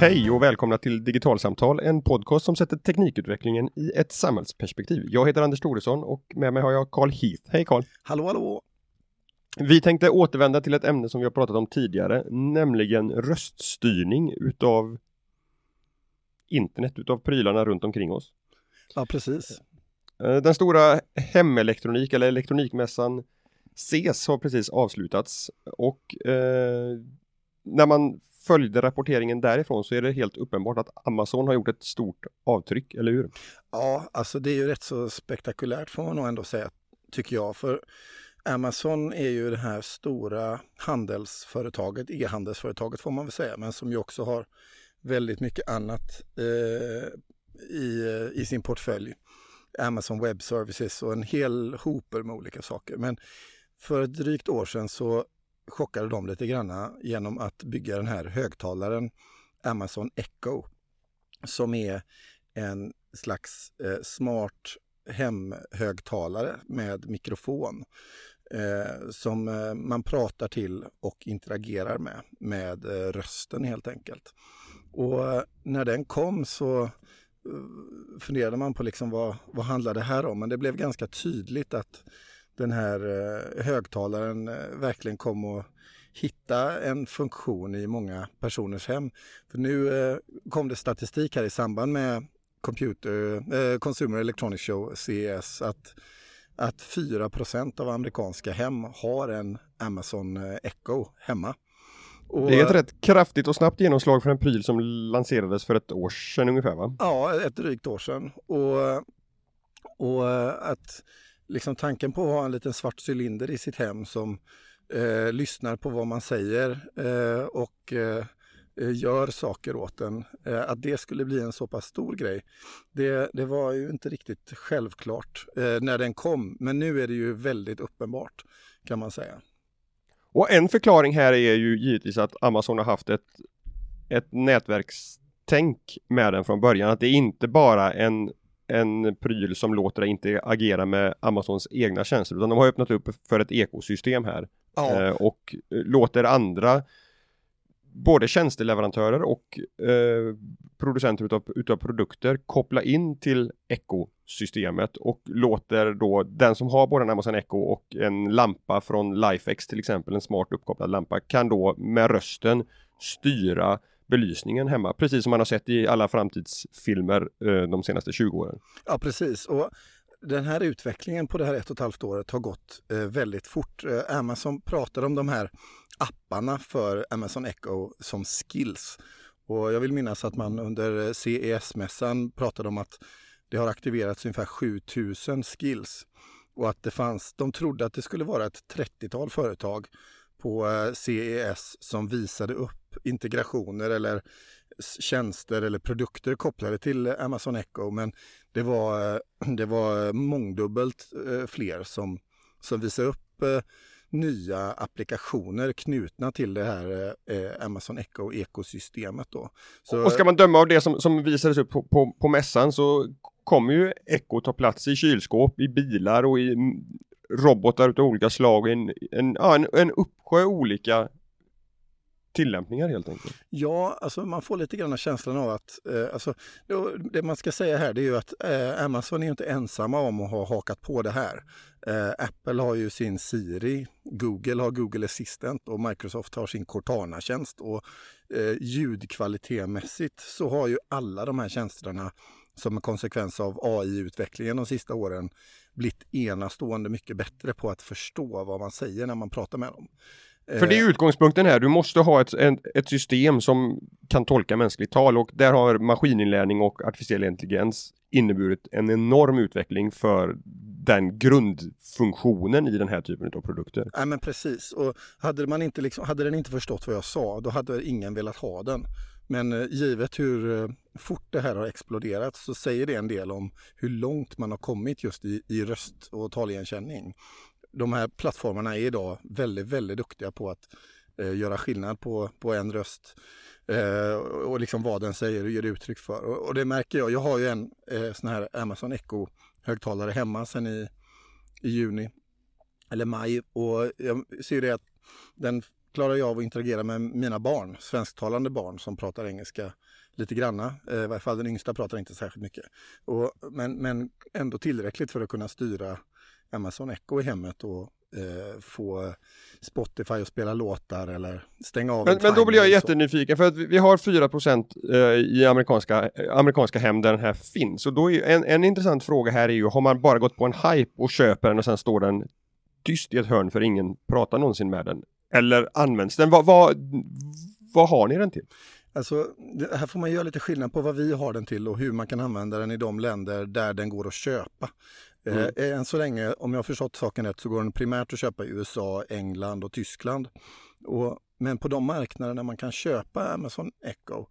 Hej och välkomna till Digitalsamtal, en podcast som sätter teknikutvecklingen i ett samhällsperspektiv. Jag heter Anders Thoresson och med mig har jag Carl Heath. Hej Carl! Hallå hallå! Vi tänkte återvända till ett ämne som vi har pratat om tidigare, nämligen röststyrning utav internet, utav prylarna runt omkring oss. Ja, precis. Eh, Den stora hemelektronik eller elektronikmässan CES har precis avslutats och eh, när man följde rapporteringen därifrån så är det helt uppenbart att Amazon har gjort ett stort avtryck, eller hur? Ja, alltså det är ju rätt så spektakulärt får man nog ändå säga, tycker jag. För Amazon är ju det här stora handelsföretaget, e-handelsföretaget får man väl säga, men som ju också har väldigt mycket annat eh, i, i sin portfölj. Amazon Web Services och en hel hoper med olika saker. Men för ett drygt år sedan så chockade dem lite granna genom att bygga den här högtalaren Amazon Echo som är en slags eh, smart hemhögtalare med mikrofon eh, som eh, man pratar till och interagerar med, med eh, rösten helt enkelt. Och eh, när den kom så eh, funderade man på liksom vad, vad handlar det här om? Men det blev ganska tydligt att den här eh, högtalaren eh, verkligen kom att hitta en funktion i många personers hem. För nu eh, kom det statistik här i samband med Computer, eh, Consumer Electronics Show, CES, att, att 4% av amerikanska hem har en Amazon Echo hemma. Och, Det är ett rätt kraftigt och snabbt genomslag för en pryl som lanserades för ett år sedan ungefär va? Ja, ett drygt år sedan. Och, och att liksom tanken på att ha en liten svart cylinder i sitt hem som eh, lyssnar på vad man säger eh, och eh, eh, gör saker åt en, eh, att det skulle bli en så pass stor grej. Det, det var ju inte riktigt självklart eh, när den kom, men nu är det ju väldigt uppenbart kan man säga. Och en förklaring här är ju givetvis att Amazon har haft ett, ett nätverkstänk med den från början. Att det är inte bara en, en pryl som låter dig inte agera med Amazons egna tjänster utan de har öppnat upp för ett ekosystem här. Ja, eh, och låter andra både tjänsteleverantörer och eh, producenter utav, utav produkter koppla in till ekosystemet och låter då den som har både en Amazon Echo och en lampa från Lifex till exempel, en smart uppkopplad lampa, kan då med rösten styra belysningen hemma, precis som man har sett i alla framtidsfilmer eh, de senaste 20 åren. Ja, precis. Och den här utvecklingen på det här ett och ett halvt året har gått eh, väldigt fort. Eh, Amazon pratar om de här apparna för Amazon Echo som skills. Och jag vill minnas att man under eh, CES-mässan pratade om att det har aktiverats ungefär 7000 skills. Och att det fanns, de trodde att det skulle vara ett 30-tal företag på eh, CES som visade upp integrationer eller tjänster eller produkter kopplade till Amazon Echo. Men det var, det var mångdubbelt eh, fler som, som visade upp eh, nya applikationer knutna till det här eh, Amazon Echo-ekosystemet. Då. Så, Och ska man döma av det som, som visades upp på, på, på mässan så kommer ju Echo ta plats i kylskåp, i bilar och i robotar av olika slag. En, en, en, en uppsjö olika tillämpningar helt enkelt. Ja, alltså man får lite grann känslan av att, eh, alltså, det, det man ska säga här det är ju att eh, Amazon är inte ensamma om att ha hakat på det här. Eh, Apple har ju sin Siri, Google har Google Assistant och Microsoft har sin Cortana-tjänst. Och eh, ljudkvalitetmässigt så har ju alla de här tjänsterna som en konsekvens av AI-utvecklingen de sista åren blivit enastående mycket bättre på att förstå vad man säger när man pratar med dem. För det är utgångspunkten här, du måste ha ett, en, ett system som kan tolka mänskligt tal och där har maskininlärning och artificiell intelligens inneburit en enorm utveckling för den grundfunktionen i den här typen av produkter. Nej men precis. Och hade, man inte liksom, hade den inte förstått vad jag sa, då hade ingen velat ha den. Men eh, givet hur eh, fort det här har exploderat så säger det en del om hur långt man har kommit just i, i röst och taligenkänning. De här plattformarna är idag väldigt, väldigt duktiga på att eh, göra skillnad på, på en röst eh, och liksom vad den säger och ger uttryck för. Och, och det märker jag. Jag har ju en eh, sån här Amazon Echo-högtalare hemma sedan i, i juni eller maj och jag ser det att den klarar jag av att interagera med mina barn, svensktalande barn som pratar engelska lite granna. Eh, I varje fall den yngsta pratar inte särskilt mycket. Och, men, men ändå tillräckligt för att kunna styra Amazon Echo i hemmet och eh, få Spotify att spela låtar eller stänga av Men, men då blir jag jättenyfiken för att vi, har 4% eh, i amerikanska, eh, amerikanska hem där den här finns. Och då är en, en intressant fråga här är ju, har man bara gått på en hype och köper den och sen står den tyst i ett hörn för ingen pratar någonsin med den? Eller används den? Vad, vad, vad har ni den till? Alltså, det, här får man göra lite skillnad på vad vi har den till och hur man kan använda den i de länder där den går att köpa. Mm. Eh, eh, än så länge, om jag har förstått saken rätt, så går den primärt att köpa i USA, England och Tyskland. Och, men på de marknader där man kan köpa Amazon Echo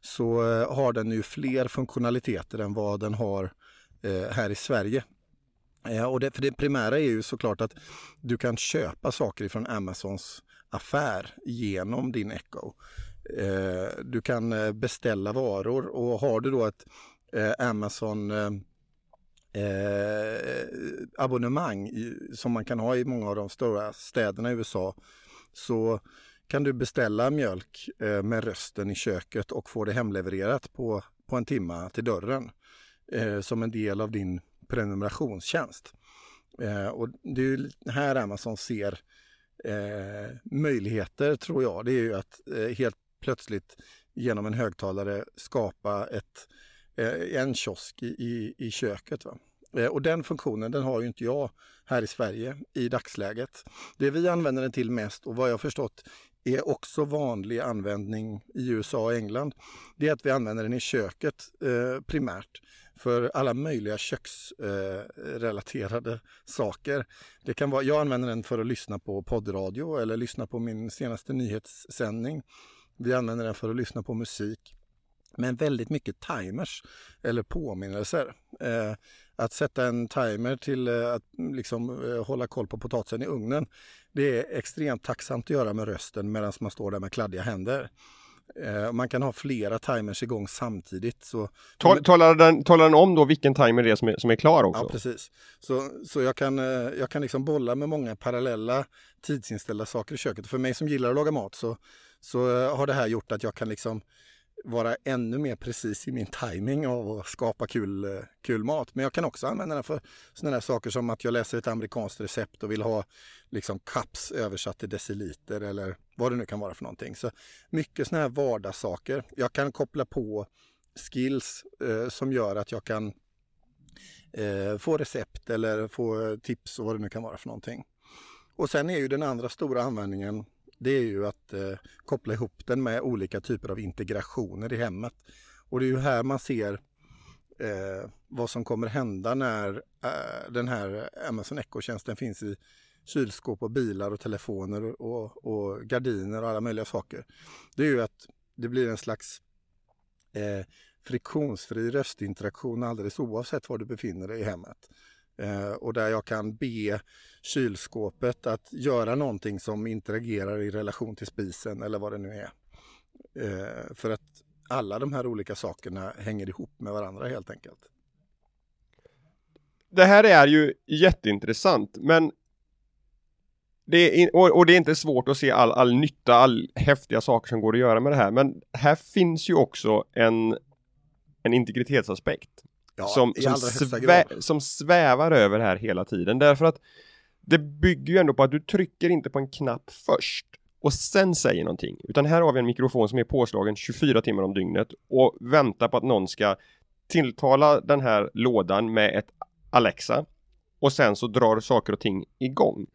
så eh, har den ju fler funktionaliteter än vad den har eh, här i Sverige. Eh, och det, för det primära är ju såklart att du kan köpa saker från Amazons affär genom din Echo. Eh, du kan eh, beställa varor och har du då ett eh, Amazon eh, abonnemang i, som man kan ha i många av de stora städerna i USA så kan du beställa mjölk eh, med rösten i köket och få det hemlevererat på, på en timma till dörren eh, som en del av din prenumerationstjänst. Eh, och det är här Amazon ser eh, möjligheter tror jag. Det är ju att eh, helt plötsligt genom en högtalare skapa ett Eh, Eh, en kiosk i, i, i köket. Va? Eh, och den funktionen den har ju inte jag här i Sverige i dagsläget. Det vi använder den till mest och vad jag förstått är också vanlig användning i USA och England. Det är att vi använder den i köket eh, primärt för alla möjliga köksrelaterade eh, saker. Det kan vara, jag använder den för att lyssna på poddradio eller lyssna på min senaste nyhetssändning. Vi använder den för att lyssna på musik men väldigt mycket timers eller påminnelser. Eh, att sätta en timer till eh, att liksom, eh, hålla koll på potatisen i ugnen, det är extremt tacksamt att göra med rösten medan man står där med kladdiga händer. Eh, man kan ha flera timers igång samtidigt. Så... Tal, talar, den, talar den om då vilken timer det är som är, som är klar också? Ja, precis. Så, så jag kan, eh, jag kan liksom bolla med många parallella tidsinställda saker i köket. För mig som gillar att laga mat så, så eh, har det här gjort att jag kan liksom vara ännu mer precis i min timing av att skapa kul, eh, kul mat. Men jag kan också använda den för sådana där saker som att jag läser ett amerikanskt recept och vill ha liksom cups översatt till deciliter eller vad det nu kan vara för någonting. Så mycket sådana här vardagssaker. Jag kan koppla på skills eh, som gör att jag kan eh, få recept eller få tips och vad det nu kan vara för någonting. Och sen är ju den andra stora användningen det är ju att eh, koppla ihop den med olika typer av integrationer i hemmet. Och det är ju här man ser eh, vad som kommer hända när eh, den här Amazon Echo-tjänsten finns i kylskåp och bilar och telefoner och, och, gardiner och alla möjliga saker. Det är ju att det blir en slags eh, friktionsfri röstinteraktion alldeles oavsett var du befinner dig i hemmet. Eh, och där jag kan be kylskåpet att göra någonting som interagerar i relation till spisen eller vad det nu är. Eh, för att alla de här olika sakerna hänger ihop med varandra helt enkelt. Det här är ju jätteintressant, men det är, och, det är inte svårt att se all, all nytta, all häftiga saker som går att göra med det här, men här finns ju också en, en integritetsaspekt. Ja, som, som, svä som svävar över här hela tiden. Därför att det bygger ju ändå på att du trycker inte på en knapp först och sen säger någonting. Utan här har vi en mikrofon som är påslagen 24 timmar om dygnet och väntar på att någon ska tilltala den här lådan med ett Alexa och sen så drar saker och ting igång.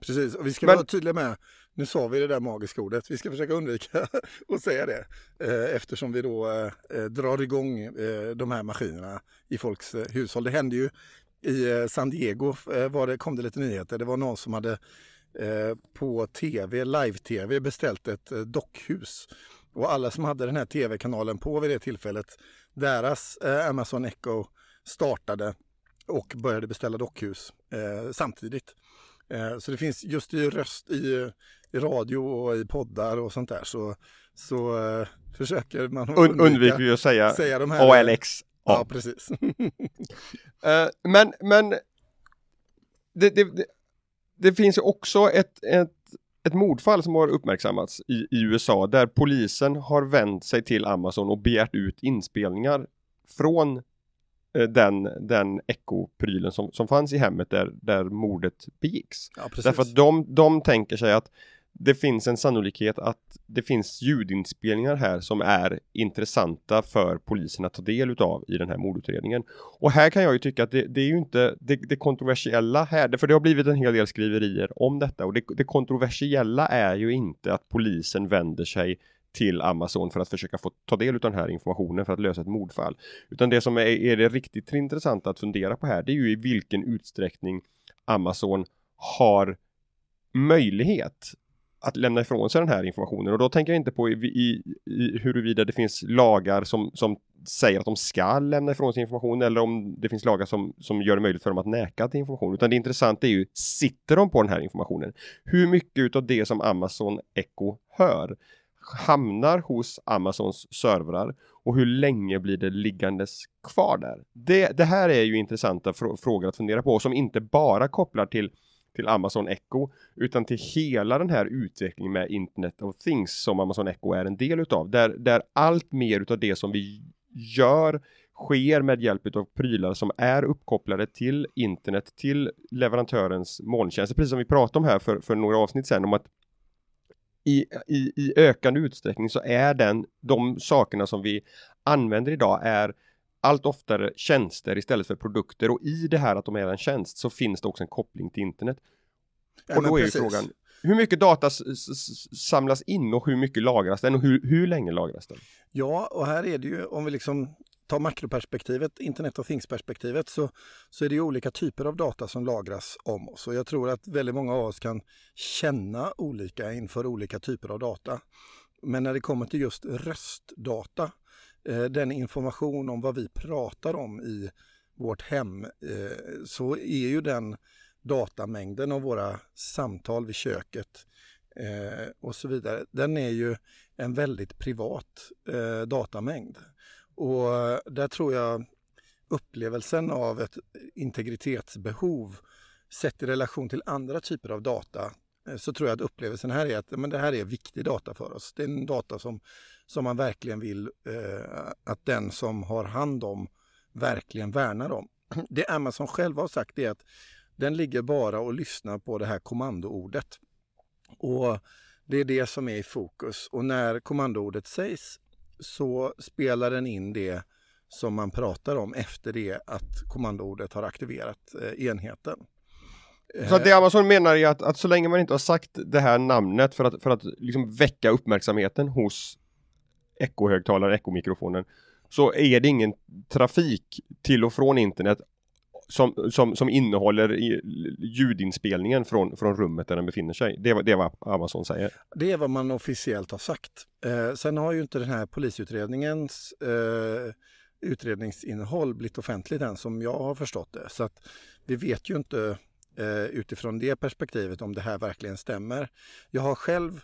Precis, och vi ska Men... vara tydliga med nu sa vi det där magiska ordet. Vi ska försöka undvika att säga det eh, eftersom vi då eh, eh, drar igång de här maskinerna i folks hushåll. Det hände ju i San Diego var det, kom det lite nyheter. Det var någon som hade på tv, live-tv beställt ett dockhus. Och alla som hade den här tv-kanalen på vid det tillfället, deras Amazon Echo startade och började beställa dockhus samtidigt. Så det finns just i röst i i radio och i poddar och sånt där så, så uh, försöker man undvika, undviker ju att säga, säga de här, ALX. Ja, ja precis. uh, men men det, det, det, det, finns ju också ett, ett, ett mordfall som har uppmärksammats i, i USA där polisen har vänt sig till Amazon och begärt ut inspelningar från eh, den, den Echo-prylen som, som fanns i hemmet där, där mordet begicks. Ja. Därför att de, de tänker sig att det finns en sannolikhet att det finns ljudinspelningar här som är intressanta för polisen att ta del utav i den här mordutredningen. Och här kan jag ju tycka att det, det är ju inte det, det, kontroversiella här, för det har blivit en hel del skriverier om detta och det, det kontroversiella är ju inte att polisen vänder sig till Amazon för att försöka få ta del av den här informationen för att lösa ett mordfall. Utan det som är, är det riktigt intressanta att fundera på här, det är ju i vilken utsträckning Amazon har möjlighet att lämna ifrån sig den här informationen och då tänker jag inte på i, i, i huruvida det finns lagar som, som säger att de ska lämna ifrån sig information eller om det finns lagar som, som gör det möjligt för dem att näka till information. Utan det intressanta är ju, sitter de på den här informationen? Hur mycket av det som Amazon Echo hör hamnar hos Amazons servrar och hur länge blir det liggandes kvar där? Det, det här är ju intressanta fr frågor att fundera på som inte bara kopplar till till Amazon Echo utan till hela den här utvecklingen med Internet of Things som Amazon Echo är en del utav. Där, där allt mer utav det som vi gör sker med hjälp av prylar som är uppkopplade till internet, till leverantörens molntjänster. Precis som vi pratade om här för, för några avsnitt sedan om att i, i, i ökande utsträckning så är den, de sakerna som vi använder idag är allt oftare tjänster istället för produkter och i det här att de är en tjänst så finns det också en koppling till internet. Ja, och då är ju frågan, hur mycket data samlas in och hur mycket lagras den och hur, hur länge lagras den? Ja, och här är det ju om vi liksom tar makroperspektivet, internet och things-perspektivet, så, så är det ju olika typer av data som lagras om oss. Och jag tror att väldigt många av oss kan känna olika inför olika typer av data. Men när det kommer till just röstdata Eh, den information om vad vi pratar om i vårt hem eh, så är ju den datamängden av våra samtal vid köket eh, och så vidare, den är ju en väldigt privat eh, datamängd. Och där tror jag upplevelsen av ett integritetsbehov sett i relation till andra typer av data eh, så tror jag att upplevelsen här är att men det här är viktig data för oss. Det är en data som som man verkligen vill eh, att den som har hand om verkligen värnar om. Det Amazon själva har sagt är att den ligger bara och lyssnar på det här kommandoordet. Och det är det som är i fokus och när kommandoordet sägs så spelar den in det som man pratar om efter det att kommandoordet har aktiverat eh, enheten. Så det Amazon menar är att, att så länge man inte har sagt det här namnet för att, för att liksom väcka uppmärksamheten hos ekohögtalare, ekomikrofonen, så är det ingen trafik till och från internet som, som, som innehåller ljudinspelningen från, från rummet där den befinner sig. Det är, det är vad Amazon säger. Det är vad man officiellt har sagt. Eh, sen har ju inte den här polisutredningens eh, utredningsinnehåll blivit offentligt än som jag har förstått det. Så att vi vet ju inte eh, utifrån det perspektivet om det här verkligen stämmer. Jag har själv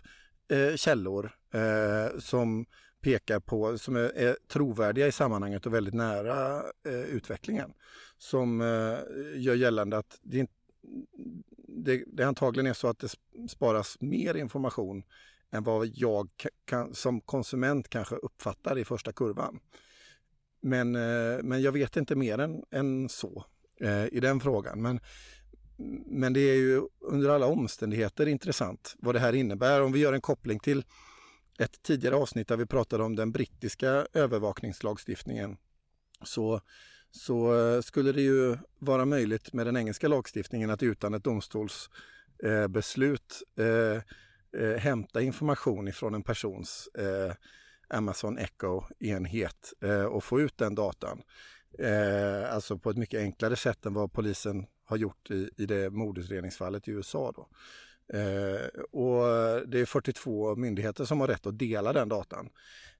eh, källor eh, som pekar på, som är, är trovärdiga i sammanhanget och väldigt nära eh, utvecklingen. Som eh, gör gällande att det, det, det antagligen är så att det sparas mer information än vad jag kan, som konsument kanske uppfattar i första kurvan. Men, eh, men jag vet inte mer än, än så eh, i den frågan. Men, men det är ju under alla omständigheter intressant vad det här innebär. Om vi gör en koppling till ett tidigare avsnitt där vi pratade om den brittiska övervakningslagstiftningen så, så eh, skulle det ju vara möjligt med den engelska lagstiftningen att utan ett domstolsbeslut eh, eh, eh, hämta information ifrån en persons eh, Amazon Echo-enhet eh, och få ut den datan. Eh, alltså på ett mycket enklare sätt än vad polisen har gjort i, i det mordutredningsfallet i USA. Då. Eh, och det är 42 myndigheter som har rätt att dela den datan.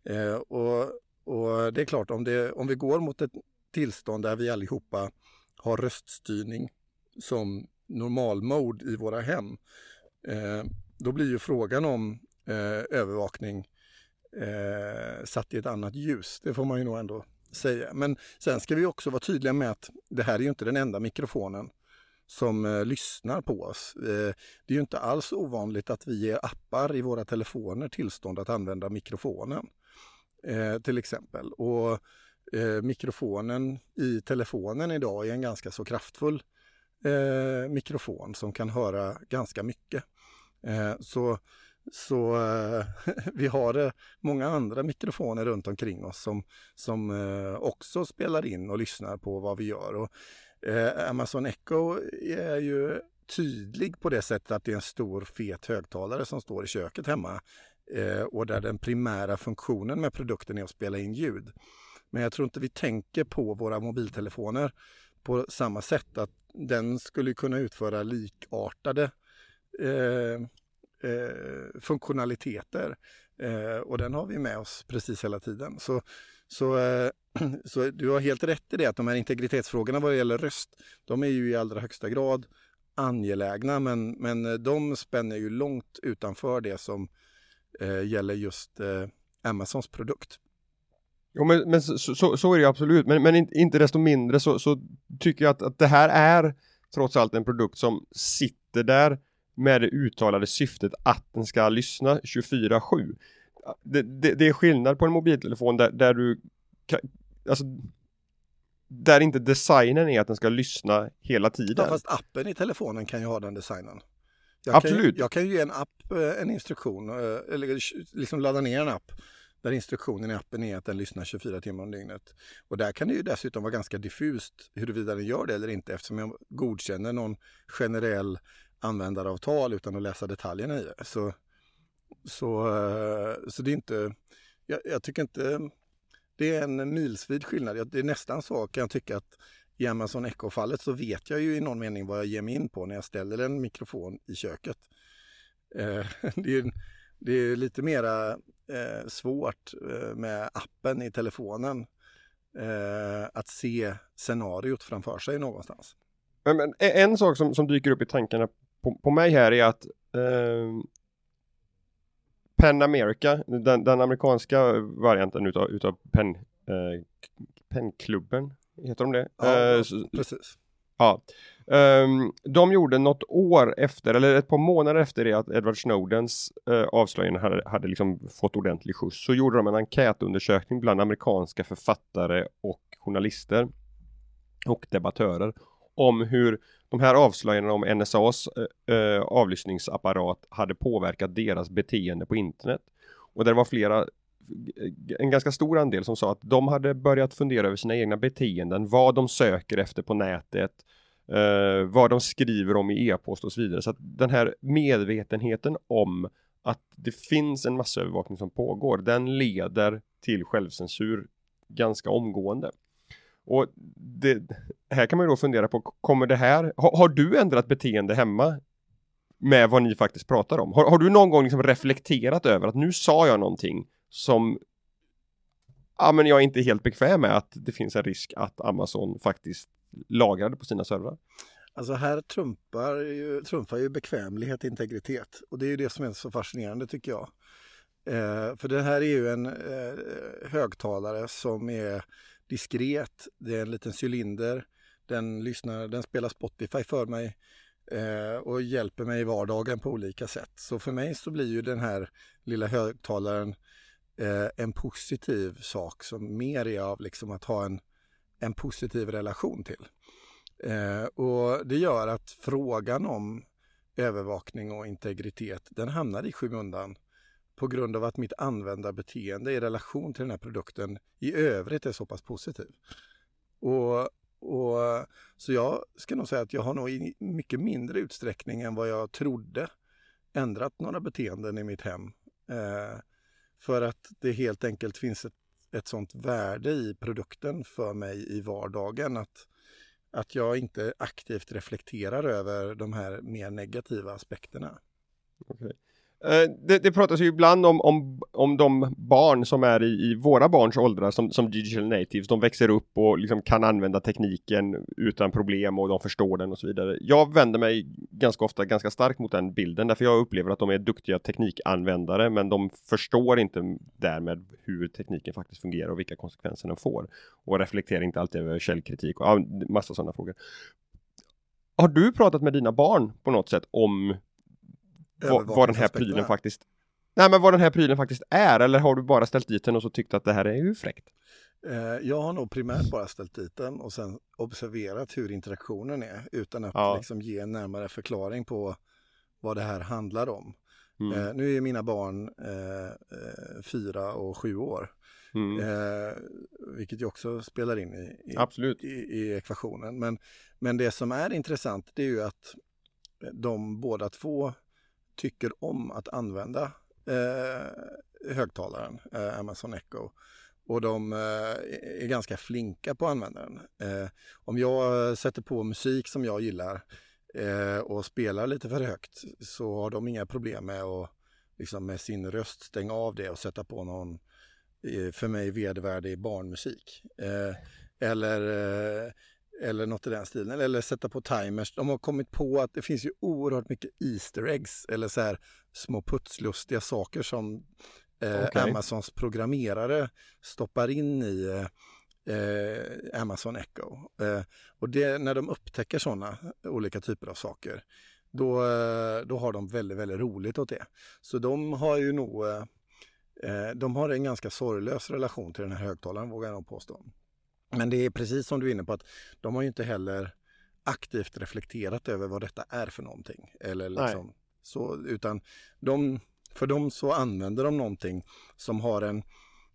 Eh, och, och, det är klart, om, det, om vi går mot ett tillstånd där vi allihopa har röststyrning som normalmode i våra hem, eh, då blir ju frågan om eh, övervakning eh, satt i ett annat ljus. Det får man ju nog ändå säga. Men sen ska vi också vara tydliga med att det här är ju inte den enda mikrofonen som eh, lyssnar på oss. Eh, det är ju inte alls ovanligt att vi ger appar i våra telefoner tillstånd att använda mikrofonen. Eh, till exempel. Och eh, mikrofonen i telefonen idag är en ganska så kraftfull eh, mikrofon som kan höra ganska mycket. Eh, så så eh, vi har eh, många andra mikrofoner runt omkring oss som, som eh, också spelar in och lyssnar på vad vi gör. Och, eh, Amazon Echo är ju tydlig på det sättet att det är en stor fet högtalare som står i köket hemma eh, och där den primära funktionen med produkten är att spela in ljud. Men jag tror inte vi tänker på våra mobiltelefoner på samma sätt att den skulle kunna utföra likartade eh, eh, funktionaliteter. Eh, och den har vi med oss precis hela tiden. Så, så, eh, så du har helt rätt i det att de här integritetsfrågorna vad det gäller röst, de är ju i allra högsta grad angelägna men, men eh, de spänner ju långt utanför det som eh, gäller just eh, Amazons produkt. Jo men, men så, så, så, är det absolut, men, men inte desto mindre så, så tycker jag att, att det här är trots allt en produkt som sitter där med det uttalade syftet att den ska lyssna 24-7. Det, det, det, är skillnad på en mobiltelefon där, där du alltså där inte designen är att den ska lyssna hela tiden. Ja, fast appen i telefonen kan ju ha den designen. Jag Absolut. Kan, jag kan ju ge en app eh, en instruktion, eh, eller liksom ladda ner en app där instruktionen i appen är att den lyssnar 24 timmar om dygnet. Och där kan det ju dessutom vara ganska diffust huruvida den gör det eller inte eftersom jag godkänner någon generell användaravtal utan att läsa detaljerna i det. Så, så, eh, så det är inte, jag, jag tycker inte, det är en milsvid skillnad. Det är nästan så kan jag tycka att i Amazon Echo-fallet så vet jag ju i någon mening vad jag ger mig in på när jag ställer en mikrofon i köket. Eh, det, är, det är lite mera eh, svårt eh, med appen i telefonen eh, att se scenariot framför sig någonstans. Men, men en sak som, som dyker upp i tankarna på, på mig här är att eh, Pen America, den, den, amerikanska varianten utav, utav Pen, eh, Penklubben, heter de det? Ja, eh, så, precis. Ja. Um, de gjorde något år efter, eller ett par månader efter det att Edward Snowdens uh, avslöjanden hade, hade liksom fått ordentlig skjuts, så gjorde de en enkätundersökning bland amerikanska författare och journalister och debattörer om hur de här avslöjandena om NSAs eh, eh, avlyssningsapparat hade påverkat deras beteende på internet. Och det var flera en ganska stor andel som sa att de hade börjat fundera över sina egna beteenden, vad de söker efter på nätet, eh, vad de skriver om i e-post och så vidare. Så att den här medvetenheten om att det finns en massövervakning som pågår, den leder till självcensur ganska omgående. Och det, här kan man ju då fundera på, kommer det här, har, har, du ändrat beteende hemma med vad ni faktiskt pratar om? Har, har du någon gång liksom reflekterat över att nu sa jag någonting som ja, men jag är inte helt bekväm med att det finns en risk att Amazon faktiskt lagrade på sina servrar? Alltså här trumpar ju, trumfar ju bekvämlighet integritet och det är ju det som är så fascinerande tycker jag. Eh, för det här är ju en eh, högtalare som är diskret. Det är en liten cylinder. Den, lyssnar, den spelar Spotify för mig eh, och hjälper mig i vardagen på olika sätt. Så för mig så blir ju den här lilla högtalaren eh, en positiv sak som mer är av liksom att ha en, en positiv relation till. Eh, och det gör att frågan om övervakning och integritet, den hamnar i skymundan på grund av att mitt användarbeteende i relation till den här produkten i övrigt är så pass positiv. Och, och, så jag ska nog säga att jag har nog i mycket mindre utsträckning än vad jag trodde ändrat några beteenden i mitt hem. Eh, för att det helt enkelt finns ett, ett sånt värde i produkten för mig i vardagen att, att jag inte aktivt reflekterar över de här mer negativa aspekterna. Okay. Eh, det, det pratas ju ibland om, om, om de barn som är i, i våra barns åldrar som, som digital natives. De växer upp och liksom kan använda tekniken utan problem och de förstår den och så vidare. Jag vänder mig ganska ofta ganska starkt mot den bilden därför jag upplever att de är duktiga teknikanvändare men de förstår inte därmed hur tekniken faktiskt fungerar och vilka konsekvenser den får och reflekterar inte alltid över källkritik och ja, massa sådana frågor har du pratat med dina barn på något sätt om vad, vad den här prylen är. faktiskt Nej men vad den här prylen faktiskt är eller har du bara ställt dit den och så tyckt att det här är ju fräckt? Eh, jag har nog primärt bara ställt dit den och sen observerat hur interaktionen är utan att Ja. liksom ge en närmare förklaring på vad det här handlar om. Mm. Eh, nu är mina barn eh, eh, fyra och sju år, Mm. eh, vilket ju också spelar in i, i, i, i ekvationen. Men, men det som är intressant det är ju att de båda två tycker om att använda eh, högtalaren, eh, Amazon Echo. Och de eh, är ganska flinka på att använda den. Eh, om jag sätter på musik som jag gillar eh, och spelar lite för högt så har de inga problem med att liksom med sin röst stänga av det och sätta på någon eh, för mig vedervärdig barnmusik. Eh, eller, eh, eller något i den stilen. Eller sätta på timers. De har kommit på att det finns ju oerhört mycket Easter eggs eller så här små putslustiga saker som eh, Okej. Amazons programmerare stoppar in i eh, eh, Amazon Echo. Eh, och det, när de upptäcker sådana olika typer av saker då, eh, då har de väldigt, väldigt roligt åt det. Så de har ju nog eh, eh, de har en ganska sorglös relation till den här högtalaren vågar jag nog påstå. Men det är precis som du är inne på att de har ju inte heller aktivt reflekterat över vad detta är för någonting. Eller liksom så, utan de, för dem så använder de någonting som har en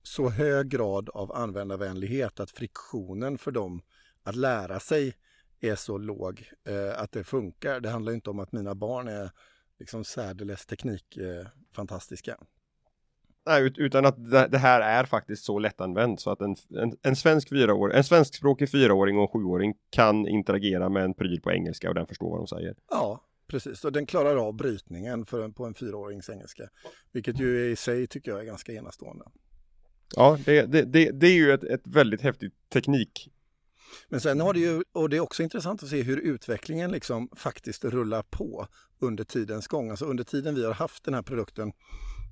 så hög grad av användarvänlighet att friktionen för dem att lära sig är så låg eh, att det funkar. Det handlar inte om att mina barn är liksom särdeles teknikfantastiska. Eh, fantastiska. Nej, ut- utan att det, det här är faktiskt så lättanvänt så att en, en, en svensk fyraåring, en svenskspråkig fyraåring och en sjuåring kan interagera med en pryl på engelska och den förstår vad de säger. Ja, precis. Och den klarar av brytningen för en, på en fyraårings engelska. Vilket ju i sig tycker jag är ganska enastående. Ja, det, det, det, det är ju ett, ett väldigt häftigt teknik. Men sen har det ju, och det är också intressant att se hur utvecklingen liksom faktiskt rullar på under tidens gång. Alltså under tiden vi har haft den här produkten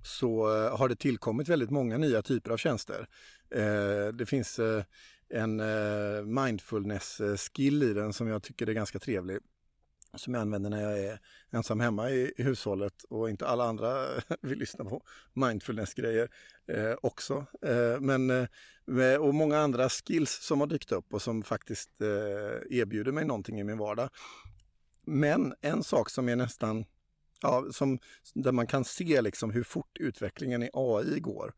så eh, har det tillkommit väldigt många nya typer av tjänster. Eh, det finns eh, en mindfulness-skill i den som jag tycker är ganska trevlig. Som jag använder när jag är ensam hemma i, i hushållet och inte alla andra vill lyssna på mindfulness-grejer eh, också. Eh, men, eh, med- och många andra skills som har dykt upp och som faktiskt eh, erbjuder mig någonting i min vardag. Men en sak som är nästan, ja, som, där man kan se liksom hur fort utvecklingen i AI går.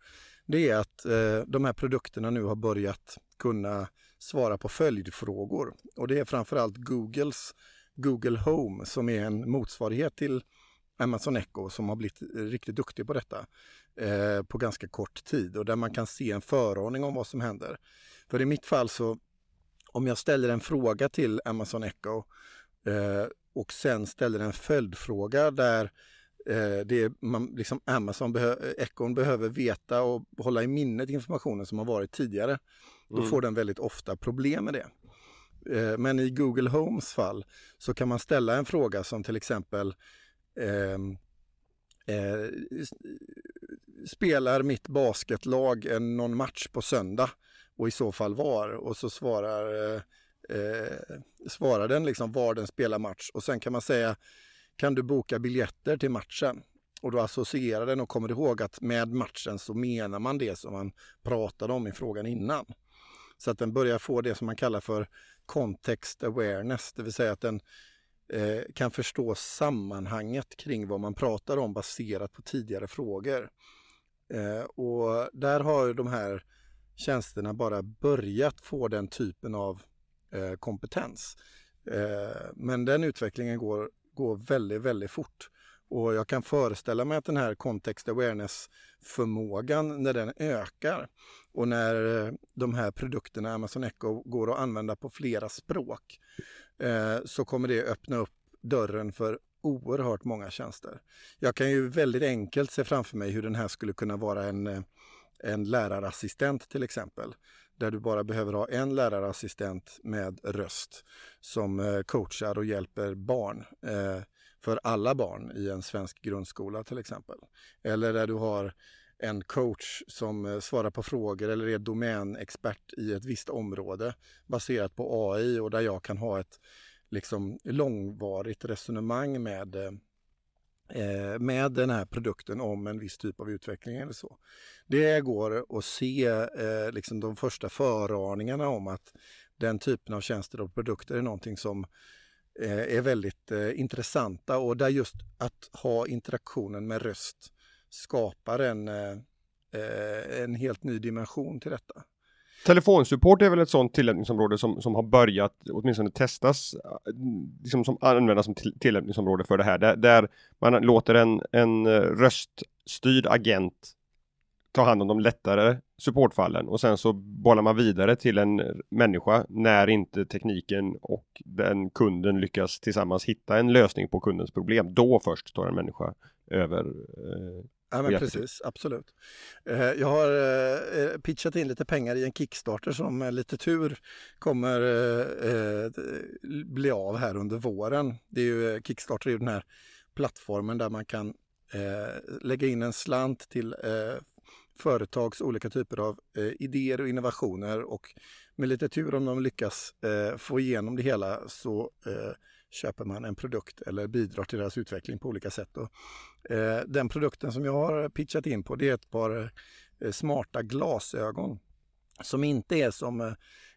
Det är att eh, de här produkterna nu har börjat kunna svara på följdfrågor. Och det är framförallt Googles Google Home som är en motsvarighet till Amazon Echo som har blivit riktigt duktig på detta eh, på ganska kort tid och där man kan se en föraning om vad som händer. För i mitt fall så om jag ställer en fråga till Amazon Echo eh, och sen ställer en följdfråga där eh, det är, man, liksom Amazon behö, Echon behöver veta och hålla i minnet informationen som har varit tidigare. Då Mm. får den väldigt ofta problem med det. Eh, Men i Google Homes fall så kan man ställa en fråga som till exempel ehm, eh, Spelar mitt basketlag en, någon match på söndag? Och i så fall var? Och så svarar, eh, svarar den liksom var den spelar match. Och sen kan man säga Kan du boka biljetter till matchen? Och då associerar den och kommer ihåg att med matchen så menar man det som man pratade om i frågan innan. Så att den börjar få det som man kallar för context awareness, det vill säga att den eh, kan förstå sammanhanget kring vad man pratar om baserat på tidigare frågor. Eh, och där har ju de här tjänsterna bara börjat få den typen av eh, kompetens. Eh, men den utvecklingen går, går väldigt, väldigt fort. Och jag kan föreställa mig att den här context awareness förmågan när den ökar och när eh, de här produkterna Amazon Echo går att använda på flera språk eh, så kommer det öppna upp dörren för oerhört många tjänster. Jag kan ju väldigt enkelt se framför mig hur den här skulle kunna vara en, eh, en lärarassistent till exempel. Där du bara behöver ha en lärarassistent med röst som eh, coachar och hjälper barn. Eh, för alla barn i en svensk grundskola till exempel. Eller där du har en coach som eh, svarar på frågor eller är domänexpert i ett visst område baserat på AI och där jag kan ha ett liksom långvarigt resonemang med eh, Eh, med den här produkten om en viss typ av utveckling eller så. Det går att se eh, liksom de första föraningarna om att den typen av tjänster och produkter är någonting som eh, är väldigt eh, intressanta och där just att ha interaktionen med röst skapar en, eh, eh en helt ny dimension till detta. Telefonsupport är väl ett sådant tillämpningsområde som, som har börjat åtminstone testas, eh, liksom som användas som tillämpningsområde för det här, där, där man låter en, en eh, röststyrd agent ta hand om de lättare supportfallen och sen så bollar man vidare till en människa när inte tekniken och den kunden lyckas tillsammans hitta en lösning på kundens problem. Då först tar en människa över eh, Ja, men precis, absolut. Eh, jag har eh, pitchat in lite pengar i en Kickstarter som med lite tur kommer eh, bli av här under våren. Det är ju, Kickstarter är ju den här plattformen där man kan lägga in en slant till företags olika typer av idéer och innovationer och med lite tur om de lyckas få igenom det hela så köper man en produkt eller bidrar till deras utveckling på olika sätt. Och, eh, den produkten som jag har pitchat in på det är ett par eh, smarta glasögon som inte är som eh,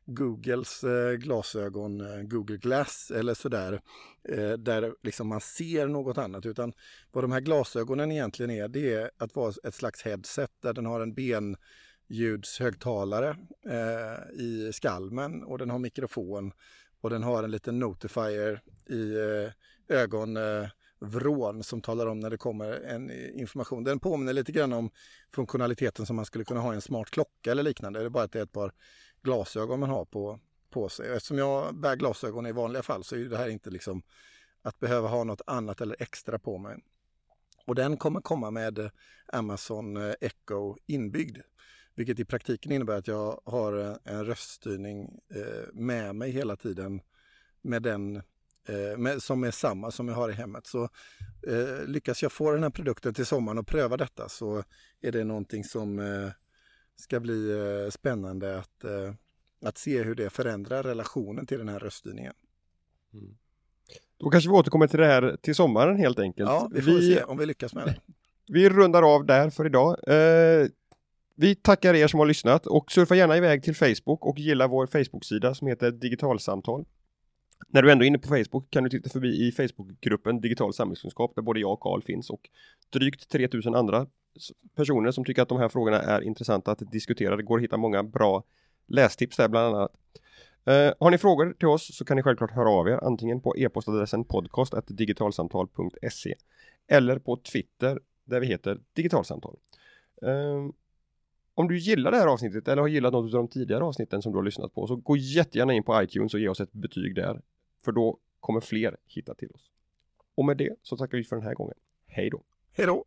Googles eh, glasögon, eh, Google Glass eller sådär, eh, där liksom man ser något annat. Utan vad de här glasögonen egentligen är, det är att vara ett slags headset där den har en benljudshögtalare i skalmen och den har mikrofon och den har en liten notifier i eh, ögonvrån eh, som talar om när det kommer en eh, information. Den påminner lite grann om funktionaliteten som man skulle kunna ha i en smart klocka eller liknande. Det är bara att det är ett par glasögon man har på, på sig. Eftersom jag bär glasögon i vanliga fall så är det här inte liksom att behöva ha något annat eller extra på mig. Och den kommer komma med eh, Amazon Echo inbyggd. Vilket i praktiken innebär att jag har en röststyrning eh, med mig hela tiden med den eh, med, som är samma som jag har i hemmet. Så eh, lyckas jag få den här produkten till sommaren och pröva detta så är det någonting som eh, ska bli eh, spännande att, eh, att se hur det förändrar relationen till den här röststyrningen. Mm. Då kanske vi återkommer till det här till sommaren helt enkelt. Ja, vi får vi, se om vi lyckas med det. Vi rundar av där för idag. Eh, vi tackar er som har lyssnat och surfa gärna iväg till Facebook och gilla vår Facebook-sida som heter Digitalsamtal. När du ändå är inne på Facebook kan du titta förbi i Facebookgruppen Digital samhällskunskap där både jag och Karl finns och drygt 3000 andra personer som tycker att de här frågorna är intressanta att diskutera. Det går att hitta många bra lästips där bland annat. Eh, har ni frågor till oss så kan ni självklart höra av er antingen på e-postadressen podcast.digitalsamtal.se eller på Twitter där vi heter digitalsamtal. Eh, om du gillar det här avsnittet eller har gillat något av de tidigare avsnitten som du har lyssnat på så gå jättegärna in på iTunes och ge oss ett betyg där. För då kommer fler hitta till oss. Och med det så tackar vi för den här gången. Hej då! Hej då!